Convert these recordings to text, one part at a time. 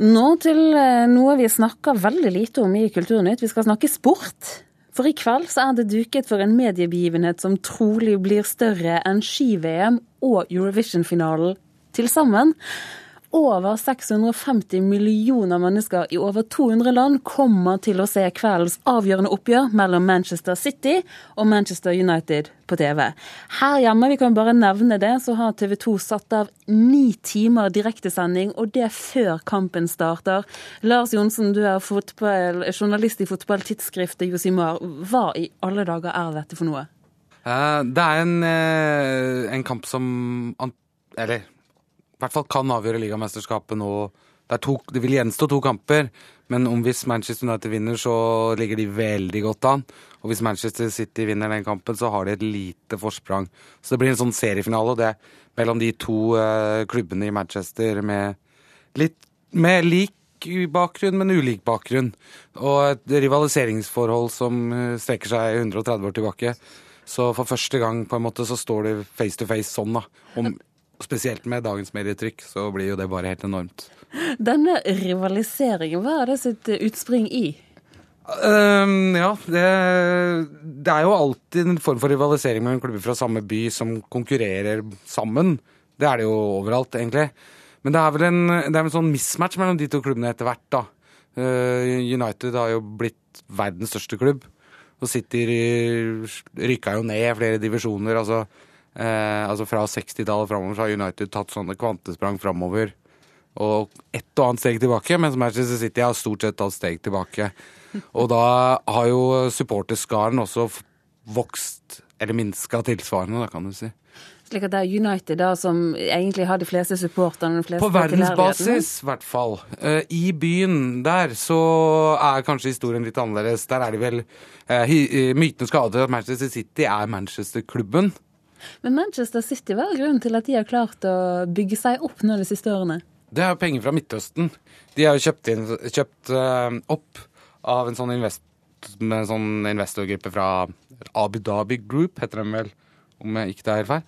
Nå til eh, noe vi snakker veldig lite om i Kulturnytt. Vi skal snakke sport. For i kveld så er det duket for en mediebegivenhet som trolig blir større enn ski-VM og Eurovision-finalen til sammen. Over 650 millioner mennesker i over 200 land kommer til å se kveldens avgjørende oppgjør mellom Manchester City og Manchester United på TV. Her hjemme, vi kan bare nevne det, så har TV 2 satt av ni timer direktesending, og det før kampen starter. Lars Johnsen, du er fotball, journalist i fotballtidsskriftet Josimar. Hva i alle dager er dette for noe? Eh, det er en, eh, en kamp som Eller hvert fall kan avgjøre ligamesterskapet nå. Det, to, det, vil gjenstå to kamper, men om hvis Manchester United vinner, så ligger de veldig godt an. Og hvis Manchester City vinner den kampen, så har de et lite forsprang. Så det blir en sånn seriefinale, og det er mellom de to uh, klubbene i Manchester med litt med lik bakgrunn, men ulik bakgrunn. Og et rivaliseringsforhold som eh, strekker seg 130 år tilbake. Så for første gang på en måte så står det face to face sånn, da. Om spesielt med dagens medietrykk, så blir jo det bare helt enormt. Denne rivaliseringen, hva er det sitt utspring i? Um, ja, det, det, er jo alltid en form for rivalisering mellom klubber fra samme by som konkurrerer sammen. Det er det jo overalt, egentlig. Men det er vel en, det er en sånn mismatch mellom de to klubbene etter hvert, da. Uh, United har jo blitt verdens største klubb. Og City rykka jo ned flere divisjoner. altså Eh, altså Fra 60-tallet framover så har United tatt sånne kvantesprang framover og ett og annet steg tilbake, mens Manchester City har stort sett tatt steg tilbake. Og da har jo supporterskaren også vokst, eller minska tilsvarende, da kan du si. Slik at det er United da som egentlig har de fleste supporterne? På verdensbasis, i hvert fall. Uh, I byen der så er kanskje historien litt annerledes. Der er det vel uh, Mytene skader at Manchester City er Manchester-klubben. Men Manchester City, hva er grunnen til at de har klart å bygge seg opp nå de siste årene? Det er jo penger fra Midtøsten. De har jo kjøpt, inn, kjøpt uh, opp av en sånn, invest, en sånn investorgruppe fra Abu Dhabi Group, heter de vel, om jeg ikke tar helt feil.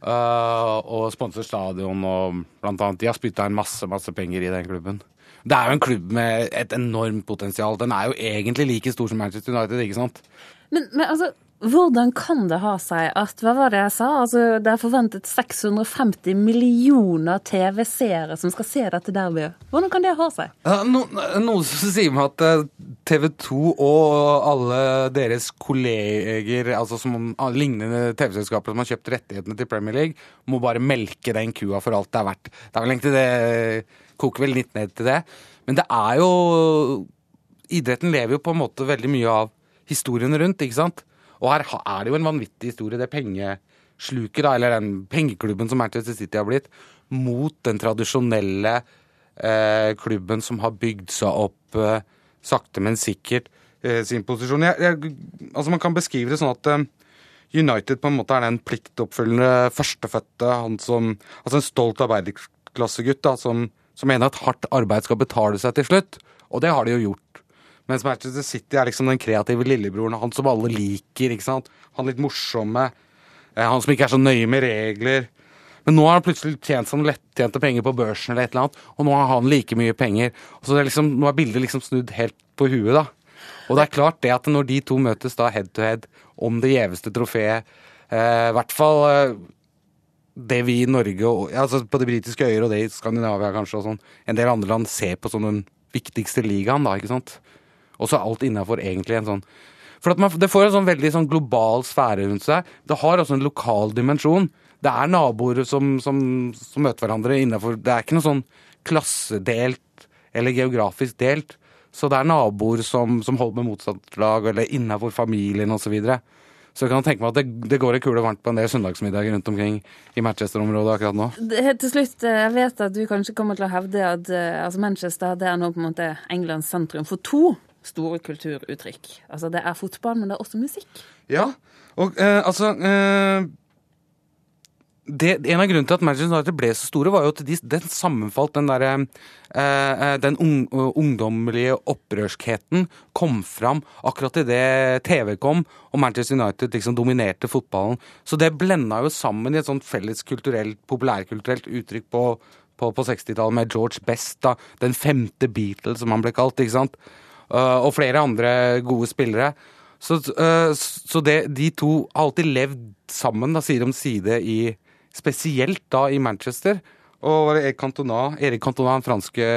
Uh, og sponser stadion og blant annet. De har spytta inn masse, masse penger i den klubben. Det er jo en klubb med et enormt potensial. Den er jo egentlig like stor som Manchester United, ikke sant? Men, men altså, hvordan kan det ha seg at hva var det jeg sa, altså det er forventet 650 millioner TV-seere som skal se dette derbyet. Hvordan kan det ha seg? Ja, no, noen som sier meg at eh, TV 2 og alle deres kolleger, altså som lignende TV-selskaper som har kjøpt rettighetene til Premier League, må bare melke den kua for alt det er verdt. Det er vel egentlig det Koker vel litt ned til det. Men det er jo Idretten lever jo på en måte veldig mye av historien rundt, ikke sant? Og her er det jo en vanvittig historie, det pengesluket, da, eller den pengeklubben som Manchester City har blitt, mot den tradisjonelle eh, klubben som har bygd seg opp eh, sakte, men sikkert eh, sin posisjon. Jeg, jeg, altså Man kan beskrive det sånn at eh, United på en måte er den pliktoppfyllende førstefødte, han som Altså en stolt arbeiderklassegutt da, som, som mener at hardt arbeid skal betale seg til slutt. Og det har de jo gjort. Mens Manchester City er liksom den kreative lillebroren, han som alle liker. ikke sant? Han litt morsomme. Eh, han som ikke er så nøye med regler. Men nå har han plutselig tjent som lettjente penger på børsen, eller et eller annet, og nå har han like mye penger. Og så er liksom, Nå er bildet liksom snudd helt på huet, da. Og det er klart det at når de to møtes da head to head om det gjeveste trofeet, eh, i hvert fall eh, det vi i Norge, og, altså på de britiske øyer og det i Skandinavia kanskje, og sånn, en del andre land ser på som den viktigste ligaen, da, ikke sant. Og så alt innafor egentlig en sånn For man, det får en sånn veldig sånn global sfære rundt seg. Det har også en lokal dimensjon. Det er naboer som, som, som møter hverandre innafor Det er ikke noe sånn klassedelt eller geografisk delt. Så det er naboer som, som holder med motsatt lag, eller innafor familien osv. Så, videre. så jeg kan tenke meg at det, det går en kule varmt på en del søndagsmiddager rundt omkring i Manchester-området akkurat nå. Helt til slutt, eh, jeg vet at du kanskje kommer til å hevde at eh, altså Manchester det er nå på en måte Englands sentrum for to store kulturuttrykk. Altså Det er fotball, men det er også musikk. Ja, og eh, altså eh, det, En av grunnene til at Manchester United ble så store, var jo at de, den sammenfalt den derre eh, eh, Den un, ungdommelige opprørskheten kom fram akkurat idet TV kom og Manchester United liksom dominerte fotballen. Så det blenda jo sammen i et sånt felles kulturelt, populærkulturelt uttrykk på, på, på 60-tallet med George Best, da, den femte Beatles som han ble kalt, ikke sant? Uh, og flere andre gode spillere. Så, uh, så det, de to har alltid levd sammen, da, side om side, i, spesielt da i Manchester. Og Erik Cantona, Erik Cantona, den franske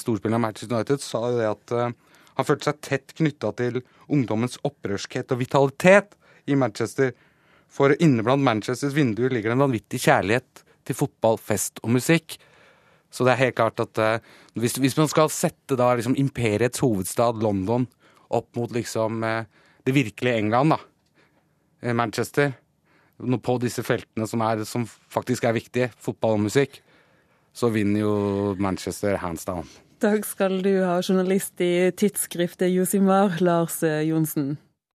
storspilleren av Manchester United, sa jo det at uh, han følte seg tett knytta til ungdommens opprørskhet og vitalitet i Manchester. For inne blant Manchesters vinduer ligger det en vanvittig kjærlighet til fotball, fest og musikk. Så det er helt klart at uh, hvis, hvis, man skal sette da liksom imperiets hovedstad, London, opp mot liksom uh, det virkelige England, da, eh, Manchester, på disse feltene som, er, som faktisk er viktige, fotball og musikk, så vinner jo Manchester hands down. Takk skal du ha, journalist i tidsskriftet Josimar, Lars Johnsen.